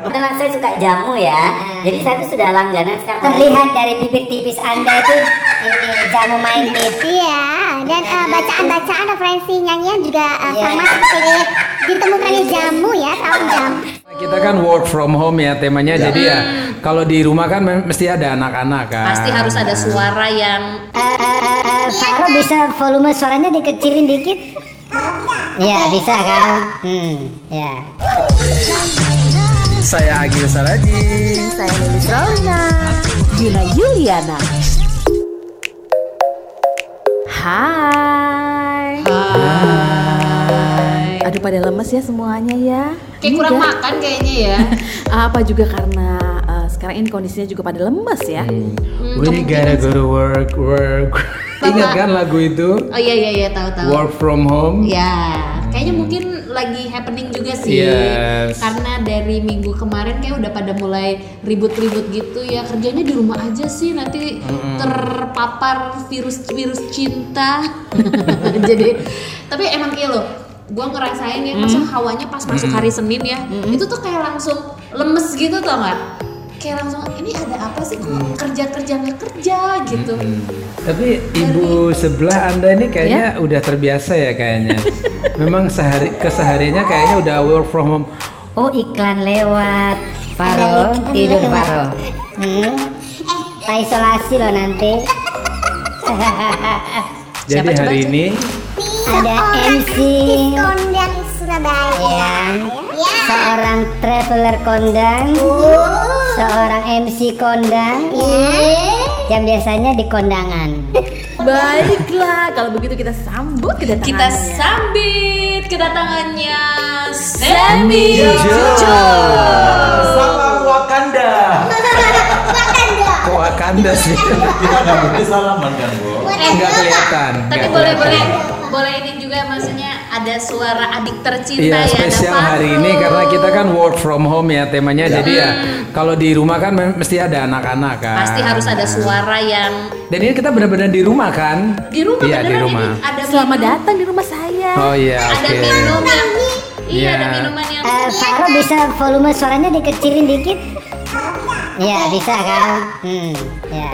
Memang saya suka jamu ya, jadi saya tuh sudah langganan sekarang. Terlihat dari bibir tipis Anda itu ini jamu main bit. Iya, dan eh, bacaan-bacaan referensi nyanyian juga eh, Iya. sama seperti ditemukannya jamu ya, tahun jamu. Kita kan work from home ya temanya, jadi ya kalau di rumah kan mesti ada anak-anak kan. Pasti harus ada suara yang eh, eh, eh, Faro bisa volume suaranya dikecilin dikit? Iya bisa kan? Hmm, ya. Saya Agil Saraji. saya Lilis Rauna, Gina Yuliana. Hai. Hai. Aduh pada lemes ya semuanya ya. Kayak kurang Enggak. makan kayaknya ya. Apa juga karena eh, sekarang ini kondisinya juga pada lemes ya. We gotta go to work, work. Ingat kan lagu itu? Oh iya iya iya tahu tahu. Work from home. Ya, kayaknya mungkin lagi happening juga sih. Yes. Karena dari minggu kemarin kayak udah pada mulai ribut-ribut gitu ya. Kerjanya di rumah aja sih nanti terpapar virus-virus cinta. Jadi tapi emang kayak lo gue ngerasain ya masa hawanya pas masuk hari Senin ya itu tuh kayak langsung lemes gitu tau nggak kayak langsung ini ada apa sih? Kok kerja kerja nggak kerja? gitu. Tapi ibu sebelah anda ini kayaknya udah terbiasa ya kayaknya. Memang sehari kesehariannya kayaknya udah work from home. Oh iklan lewat. Faro tidur Faro. Hmm. Kita isolasi loh nanti. Jadi hari ini Ada MC. Kondang Surabaya. ya, seorang traveler kondang, seorang MC kondang, yang biasanya di kondangan. Baiklah, kalau begitu kita sambut kedatangannya. kita sambit kedatangannya Sammy Salam Wakanda. Kok Wakanda sih? Kita nggak mungkin salaman kan, Bu? Nggak kelihatan. tapi boleh boleh boleh ini juga maksudnya ada suara adik tercinta Iya ya ada spesial hari ini karena kita kan work from home ya temanya jadi ya kalau di rumah kan mesti ada anak-anak kan. pasti harus ada suara yang Dan ini kita benar-benar di rumah kan? di rumah Iya di rumah. ini ada Selamat minum- datang di rumah saya. Oh iya ada oke. minum yang iya ada Iya. minuman yang Eh, Faro bisa volume suaranya dikecilin dikit? Iya bisa kan? Hmm, ya.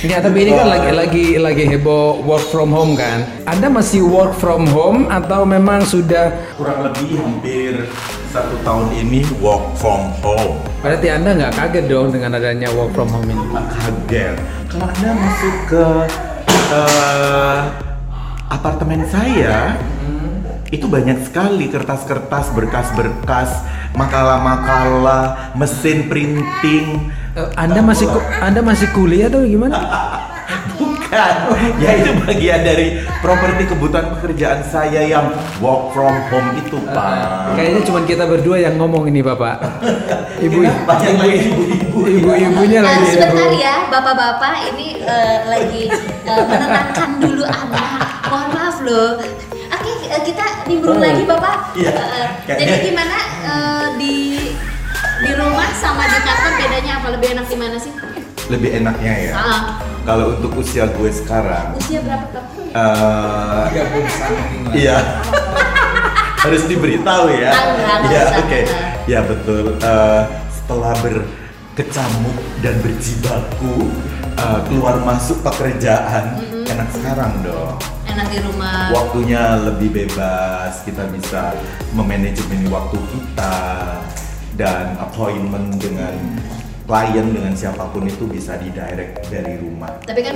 Nggak, tapi ini kan lagi lagi lagi heboh work from home kan. Anda masih work from home atau memang sudah Kurang lebih hampir satu tahun ini work from home. berarti Anda nggak kaget dong dengan adanya work from home ini? Kaget. Kalau Anda masuk ke eh, apartemen saya, itu banyak sekali kertas-kertas, berkas-berkas, makalah-makalah, mesin printing. Eh, Anda masih ku- Anda masih kuliah atau gimana? Bukan, ya itu bagian dari properti kebutuhan pekerjaan saya yang work from home itu, Pak. Kayaknya cuma kita berdua yang ngomong ini Bapak. Ibu Kita banyak lagi ibu-ibu. ibu-ibunya Eh, lagi sebentar ya bapak-bapak ini eh, lagi eh, menenangkan dulu anak mohon maaf loh eh, kita nimbrung Oh. lagi bapak Iya. Eh, jadi gimana di di rumah sama di kantor bedanya apa lebih enak di mana sih Lebih enaknya ya. Ah, Kalau untuk usia gue sekarang, usia berapa eh iya harus diberitahu ya. Iya, oke. Ya betul. Eh, setelah berkecamuk dan berjibaku keluar masuk pekerjaan, enak sekarang dong. Enak di rumah Waktunya lebih bebas, kita bisa memanajemen waktu kita dan appointment dengan klien dengan siapa pun itu bisa didirect dari rumah. tapi kan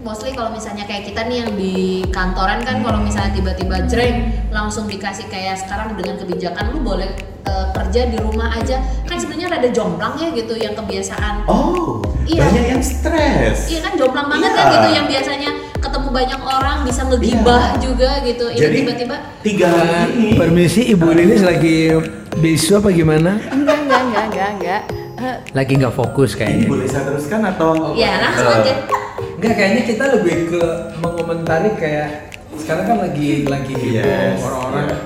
mostly kalau misalnya kayak kita nih yang di kantoran kan kalau misalnya tiba-tiba jreng langsung dikasih kayak sekarang dengan kebijakan lu boleh eh, kerja di rumah aja kan sebenarnya rada jomplang ya gitu yang kebiasaan Oh, Iya. banyak yang stres. Iya kan jomplang banget Iya. kan gitu yang biasanya ketemu banyak orang bisa ngegibah Iya. juga gitu. Ini Jadi tiba-tiba tiga hari ini permisi Ibu Lilis lagi bisu apa gimana? Enggak, enggak, enggak, enggak, enggak. Lagi nggak fokus ini kayaknya. boleh saya teruskan atau? ya langsung aja. Enggak, kayaknya kita lebih ke mengomentari kayak sekarang kan lagi lagi heboh Yes, orang-orang iya.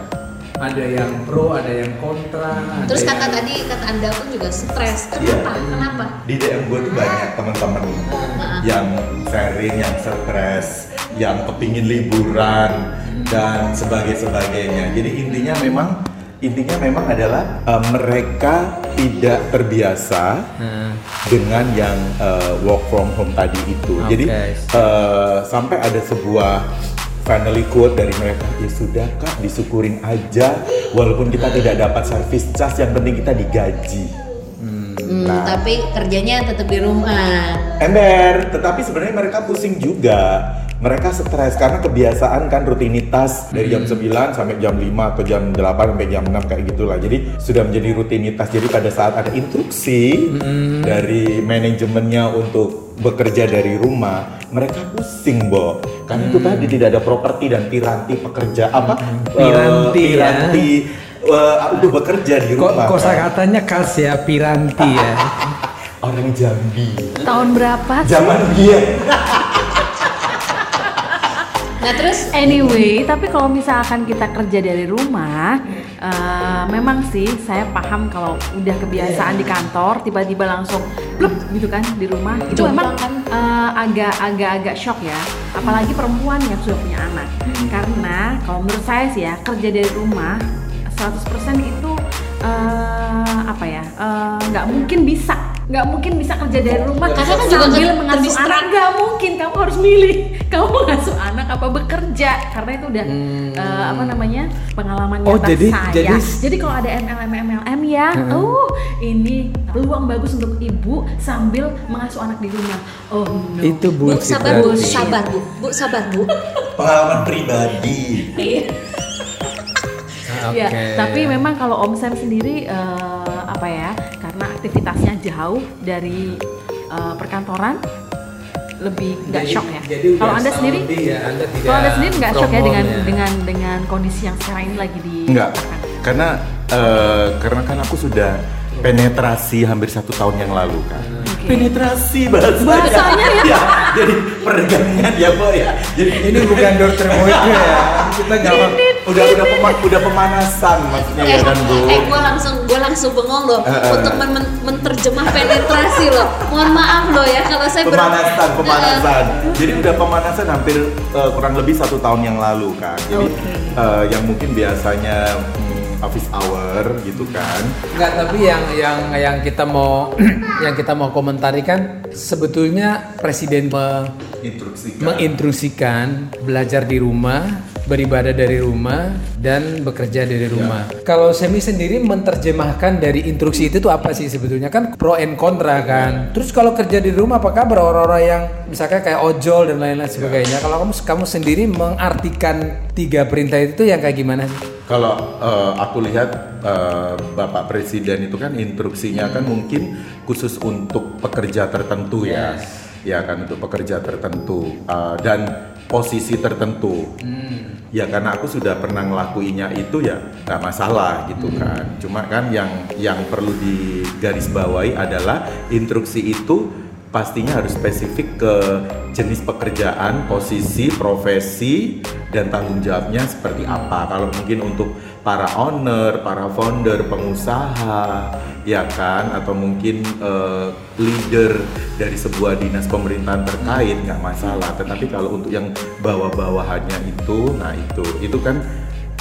Ada yang pro, ada yang kontra. Terus yang- kata tadi kata anda pun juga stres. Kenapa? Kenapa? Di DM gue tuh banyak teman-teman yang sharing, yang stres, yang kepingin liburan dan sebagai sebagainya. Jadi intinya memang intinya memang adalah eh, mereka tidak terbiasa Nah, dengan yang eh, work from home tadi itu. Oke. Jadi eh, sampai ada sebuah finally quote dari mereka, ya sudah kak disyukurin aja, walaupun kita tidak dapat service charge, yang penting kita digaji. Hmm, Nah. tapi kerjanya tetap di rumah. Ember, tetapi sebenarnya mereka pusing juga. Mereka stres karena kebiasaan kan rutinitas dari jam 9 sampai jam 5 atau jam 8 sampai jam 6 kayak gitulah. Jadi sudah menjadi rutinitas. Jadi pada saat ada instruksi dari manajemennya untuk bekerja dari rumah, mereka pusing, Bo. Karena itu tadi tidak ada properti dan piranti pekerja apa? eh, Piranti, ya. piranti eh, untuk bekerja di kok rumah. kosa kan. katanya khas ya piranti ya. Orang Jambi. Tahun berapa? Zaman dia. Nah terus? Anyway, tapi kalau misalkan kita kerja dari rumah, eh, memang sih saya paham kalau udah kebiasaan di kantor, tiba-tiba langsung pluk gitu kan di rumah, itu memang kan? eh, agak agak agak shock ya, apalagi perempuan yang sudah punya anak. Karena kalau menurut saya sih ya kerja dari rumah 100% itu eh, apa ya nggak mungkin bisa nggak mungkin bisa kerja dari rumah Karena kan juga sambil mengasuh anak nggak mungkin kamu harus milih kamu mengasuh anak apa bekerja karena itu udah eh, apa namanya pengalaman Hmm. Oh, nyata jadi- saya jadi- kalau ada MLM MLM ya oh ini peluang bagus untuk ibu sambil mengasuh anak di rumah oh no Itu Bu bullshit sabar Bu, sabar Bu. Bu sabar Bu. Pengalaman pribadi. Ah, Ya, oke. tapi memang kalau Om Sam sendiri eh, apa ya? Karena aktivitasnya jauh dari eh, perkantoran lebih nggak shock ya. Kalau anda sendiri, ya, Anda tidak kalau anda sendiri nggak shock ya dengan ya? dengan dengan kondisi yang sekarang ini lagi di Enggak, karena eh, karena kan aku sudah penetrasi hampir satu tahun yang lalu kan. Penetrasi bahasanya. Bahasanya ya? jadi peregangan ya, Bo ya. Jadi Ini bukan dokter ya. Kita nggak. Udah udah pema- udah pemanasan maksudnya ya Eh, kan, Bu. eh gue langsung gue langsung bengong loh Eh, eh. untuk men- men- menerjemah penetrasi loh. Mohon maaf loh ya kalau saya ber- pemanasan pemanasan jadi udah pemanasan hampir eh, kurang lebih satu tahun yang lalu kan jadi eh, yang mungkin biasanya hmm, office hour gitu kan Enggak, tapi yang yang yang kita mau yang kita mau komentari kan sebetulnya presiden me- instruksi menginstruksikan belajar di rumah, beribadah dari rumah dan bekerja dari rumah. Kalau Semi sendiri menerjemahkan dari instruksi itu tuh apa sih sebetulnya kan pro and kontra kan. Terus kalau kerja di rumah apa kabar orang-orang yang misalnya kayak ojol dan lain-lain sebagainya. Kalau kamu kamu sendiri mengartikan tiga perintah itu yang kayak gimana sih? Kalau eh, aku lihat eh, Bapak Presiden itu kan instruksinya kan mungkin khusus untuk pekerja tertentu ya, ya kan untuk pekerja tertentu. Eh, dan posisi tertentu. Ya karena aku sudah pernah ngelakuinya itu ya nggak masalah gitu kan. Cuma kan yang yang perlu digarisbawahi adalah instruksi itu pastinya harus spesifik ke jenis pekerjaan, posisi, profesi, dan tanggung jawabnya seperti apa. Kalau mungkin untuk para owner, para founder, pengusaha, ya kan, atau mungkin eh, leader dari sebuah dinas pemerintahan terkait nggak masalah. Tetapi kalau untuk yang bawah-bawahannya itu, nah itu, itu kan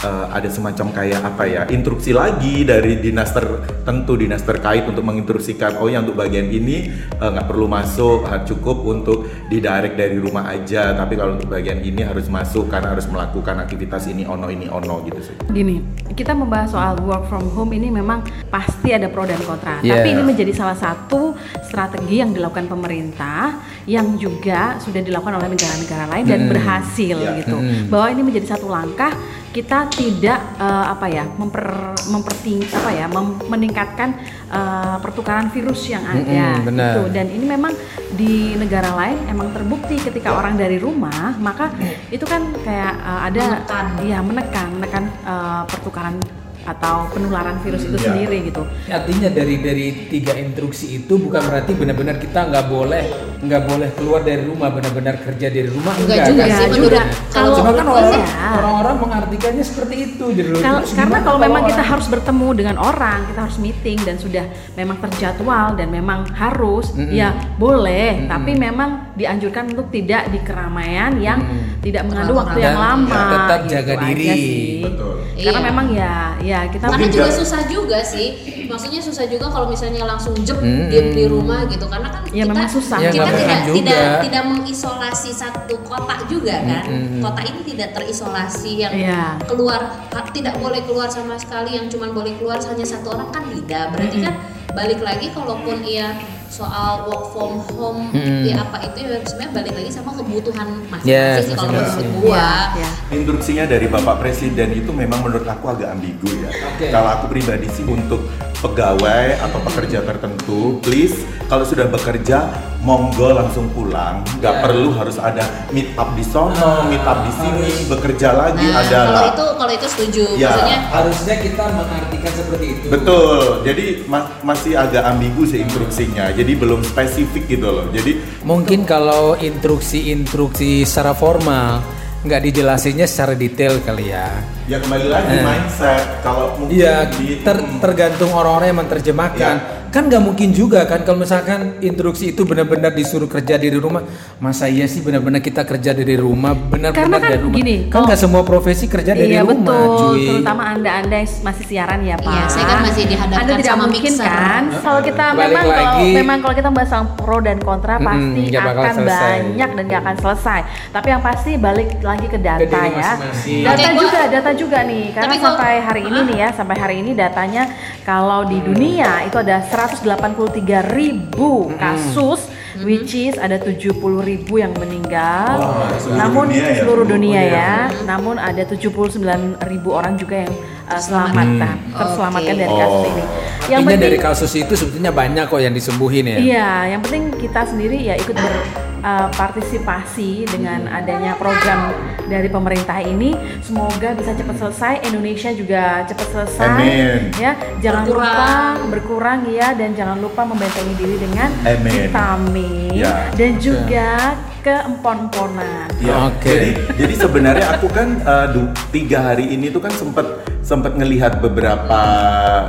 eh, ada semacam kayak apa ya instruksi lagi dari dinas tertentu dinas terkait untuk menginstruksikan oh yang untuk bagian ini eh, nggak perlu masuk ah, cukup untuk didirect dari rumah aja tapi kalau untuk bagian ini harus masuk karena harus melakukan aktivitas ini ono ini ono gitu sih Gini, kita membahas soal work from home ini memang pasti ada pro dan kontra. Yeah. Tapi ini menjadi salah satu strategi yang dilakukan pemerintah yang juga sudah dilakukan oleh negara-negara lain dan berhasil Yeah. gitu. Bahwa ini menjadi satu langkah kita tidak eh, apa ya memper memperting apa ya mem- meningkatkan eh, pertukaran virus yang ada Mm-mm, benar. gitu. Dan ini memang di negara lain emang terbukti ketika orang dari rumah maka itu kan kayak eh, ada Menekan. Iya menekan, menekan uh, pertukaran atau penularan virus itu Iya. sendiri gitu. Artinya dari dari tiga instruksi itu bukan berarti benar-benar kita nggak boleh nggak boleh keluar dari rumah benar-benar kerja dari rumah Enggak juga Ya, sih menurut juga. kalau Cuma kan orang, orang-orang mengartikannya seperti itu jadi loh. Kal- Terus karena kalau memang kita harus bertemu dengan orang, kita harus meeting dan sudah memang terjadwal dan memang harus, ya boleh. Tapi memang dianjurkan untuk tidak di keramaian yang tidak mengandung waktu yang lama. Ya, tetap gitu jaga diri. sih. Betul. Karena Iya. memang ya, Ya, kita Karena juga susah juga sih. Maksudnya susah juga kalau misalnya langsung jep Hmm. diem di rumah gitu. Karena kan Ya, kita memang susah. Ya, kita nggak tidak juga. tidak tidak mengisolasi satu kota juga kan. Hmm. Kota ini tidak terisolasi yang Iya. keluar tidak boleh keluar sama sekali yang cuma boleh keluar hanya satu orang kan tidak. Berarti kan balik lagi kalaupun ia soal work from home Hmm. ya apa itu ya sebenarnya balik lagi sama kebutuhan masing-masing sih kalau menurut gua. Ya. Instruksinya dari Bapak Presiden itu memang menurut aku agak ambigu ya. Oke. Kalau aku pribadi sih untuk pegawai atau pekerja tertentu, please kalau sudah bekerja monggo langsung pulang. Nggak Ya. perlu harus ada meet up di sono, meet up di sini, bekerja lagi Nah, ada kalau itu kalau itu setuju. Ya. Maksudnya Harusnya kita mengartikan seperti itu. Betul. Jadi ma- masih agak ambigu sih instruksinya. Jadi belum spesifik gitu loh. Jadi Mungkin kalau instruksi-instruksi secara formal nggak dijelasinnya secara detail kali ya. Ya kembali lagi Eh. mindset. Kalau mungkin Iya, di ter- tergantung orang-orang yang menerjemahkan. Kan nggak mungkin juga kan kalau misalkan instruksi itu benar-benar disuruh kerja dari rumah. Masa iya sih benar-benar kita kerja dari rumah, benar-benar Karena kan dari rumah. gini, kan kalau- nggak semua profesi kerja dari iya rumah, betul, cuy. terutama anda anda yang masih siaran ya pak. Iya, saya kan masih dihadapkan Anda tidak sama mungkin mixer. kan? Kalau kita Balik memang kalau lagi. memang kalau kita bahas soal pro dan kontra Mm-mm, pasti bakal akan selesai. banyak dan nggak akan selesai. Tapi yang pasti balik lagi ke data ya. masing-masing. Data Oke, gua- juga, data juga nih. Karena Tapi gua- sampai hari ini nih ya, sampai hari ini datanya kalau di dunia itu ada 183 ribu kasus. Which is ada 70 ribu yang meninggal, seluruh namun dunia ya? seluruh dunia Seluruh ya, namun ada 79 ribu orang juga yang uh, selamat, Hmm. terselamatkan Oke. dari kasus Oh. ini. Artinya dari kasus itu sebetulnya banyak kok yang disembuhin ya. Iya, yang penting kita sendiri ya ikut berpartisipasi dengan adanya program dari pemerintah ini. Semoga bisa cepat selesai, Indonesia juga cepat selesai. Amin. Ya, jangan Berkurang. lupa berkurang ya dan jangan lupa membentengi diri dengan Amin. vitamin Ya. dan juga keempon-emponan. Ya, Oke. jadi jadi sebenarnya aku kan uh, du- tiga hari ini tuh kan sempet sempet ngelihat beberapa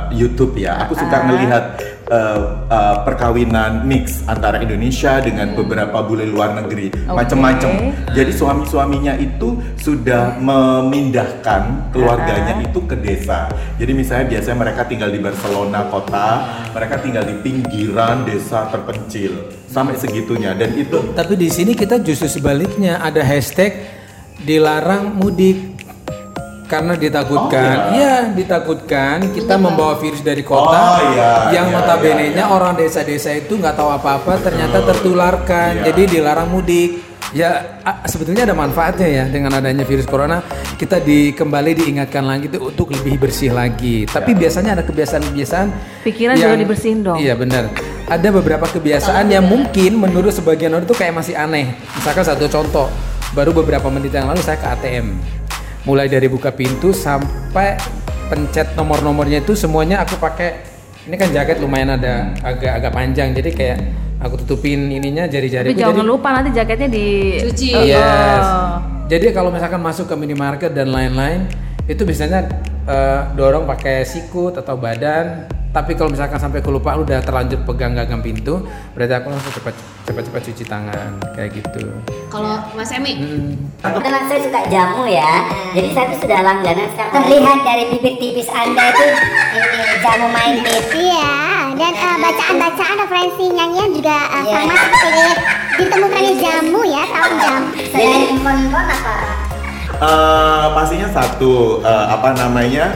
YouTube ya. Aku suka Ah. ngelihat uh, uh, perkawinan mix antara Indonesia dengan beberapa bule luar negeri, Oke. macam-macam. Jadi suami-suaminya itu sudah memindahkan keluarganya itu ke desa. Jadi misalnya biasanya mereka tinggal di Barcelona kota, mereka tinggal di pinggiran desa terpencil. Sampai segitunya. Dan itu Tapi di sini kita justru sebaliknya. Ada hashtag dilarang mudik karena ditakutkan, Oh, iya ditakutkan kita membawa virus dari kota Oh, iya, yang iya, notabene-nya iya, iya. orang desa-desa itu nggak tahu apa-apa ternyata tertularkan, Iya. jadi dilarang mudik. Ya sebetulnya ada manfaatnya ya dengan adanya virus corona kita di kembali diingatkan lagi tuh untuk lebih bersih lagi. Tapi biasanya ada kebiasaan-kebiasaan Pikiran juga dibersihin dong. Iya benar. Ada beberapa kebiasaan yang mungkin menurut sebagian orang itu kayak masih aneh. Misalkan satu contoh, baru beberapa menit yang lalu saya ke ATM. Mulai dari buka pintu sampai pencet nomor-nomornya itu semuanya aku pakai. Ini kan jaket lumayan ada agak agak panjang, jadi kayak aku tutupin ininya jari-jariku. Tapi jangan jadi- lupa nanti jaketnya di Cuci. Oh. Yes. Jadi kalau misalkan masuk ke minimarket dan lain-lain, itu biasanya eh, dorong pakai sikut atau badan. Tapi kalau misalkan sampai kelupa lu udah terlanjur pegang gagang pintu, berarti aku langsung cepat cepat cepat cuci tangan kayak gitu. Kalau Mas Emi, Kebetulan saya suka jamu ya, jadi saya tuh sudah langganan sekarang. Terlihat dari bibir tipis Anda itu ini jamu main. Iya, dan eh, bacaan-bacaan referensi nyanyian juga eh, Iya. sama seperti ditemukannya jamu ya, tahun jamu. Selain empon-empon apa? Eh, pastinya satu eh, apa namanya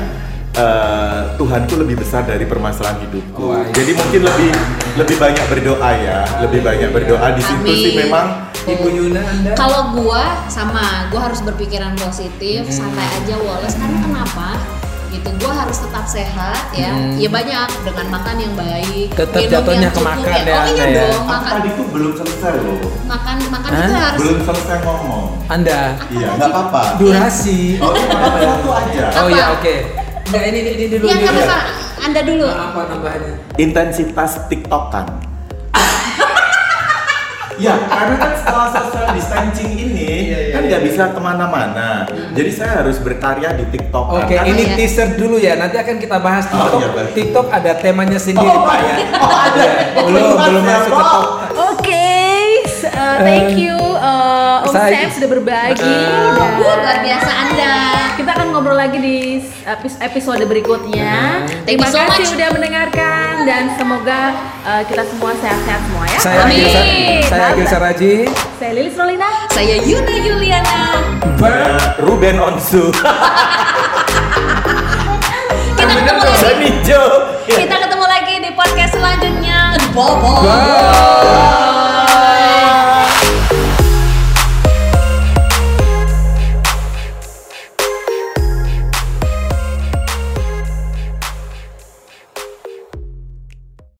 eh, Tuhanku lebih besar dari permasalahan hidupku. Iya. Jadi mungkin lebih lebih banyak berdoa ya, lebih banyak berdoa di situ Amin. sih memang Ibu Yuna Anda? kalau gua sama, gua harus berpikiran positif, santai aja Wallace. Karena kenapa? Gitu, gua harus tetap sehat ya. Ya banyak dengan makan yang baik, Tetap minum jatuhnya yang ke cukup makan ya. ya, Oh iya ya? dong, makan tadi tuh belum selesai loh, makan makan Hah? itu harus belum selesai ngomong. Anda Iya, nggak apa-apa. durasi. Oh, iya, nggak apa-apa, satu aja. Oh Apa? iya oke. Enggak ini ini, ini dulu Ya nggak apa-apa, Anda dulu. Apa tambahannya? Intensitas TikTokan. Ya, karena kan setelah social distancing ini Iya, kan nggak bisa ke mana-mana. Jadi saya harus berkarya di TikTok. Oke, Karena- ini ya. teaser dulu ya. Nanti akan kita bahas Oh, TikTok. iya, baik. TikTok ada temanya sendiri, Oh, Pak ya. oh, ada. Iya, belum Oh, belum ya, masuk ke top. Eh, Uh, thank you uh, Om Saya- Sam sudah berbagi. Uh, dan luar biasa Anda. Kita akan ngobrol lagi di epis- episode berikutnya. Thank Terima you so kasih much. udah mendengarkan dan semoga uh, kita semua sehat-sehat semua ya. Saya Amin. Agil, Sa- saya Agil Saraji. Saya Lilis Rolina. Saya Yuna Yuliana. Ruben Onsu. Kita ketemu lagi. Kita ketemu lagi di podcast selanjutnya. Bye. Bye.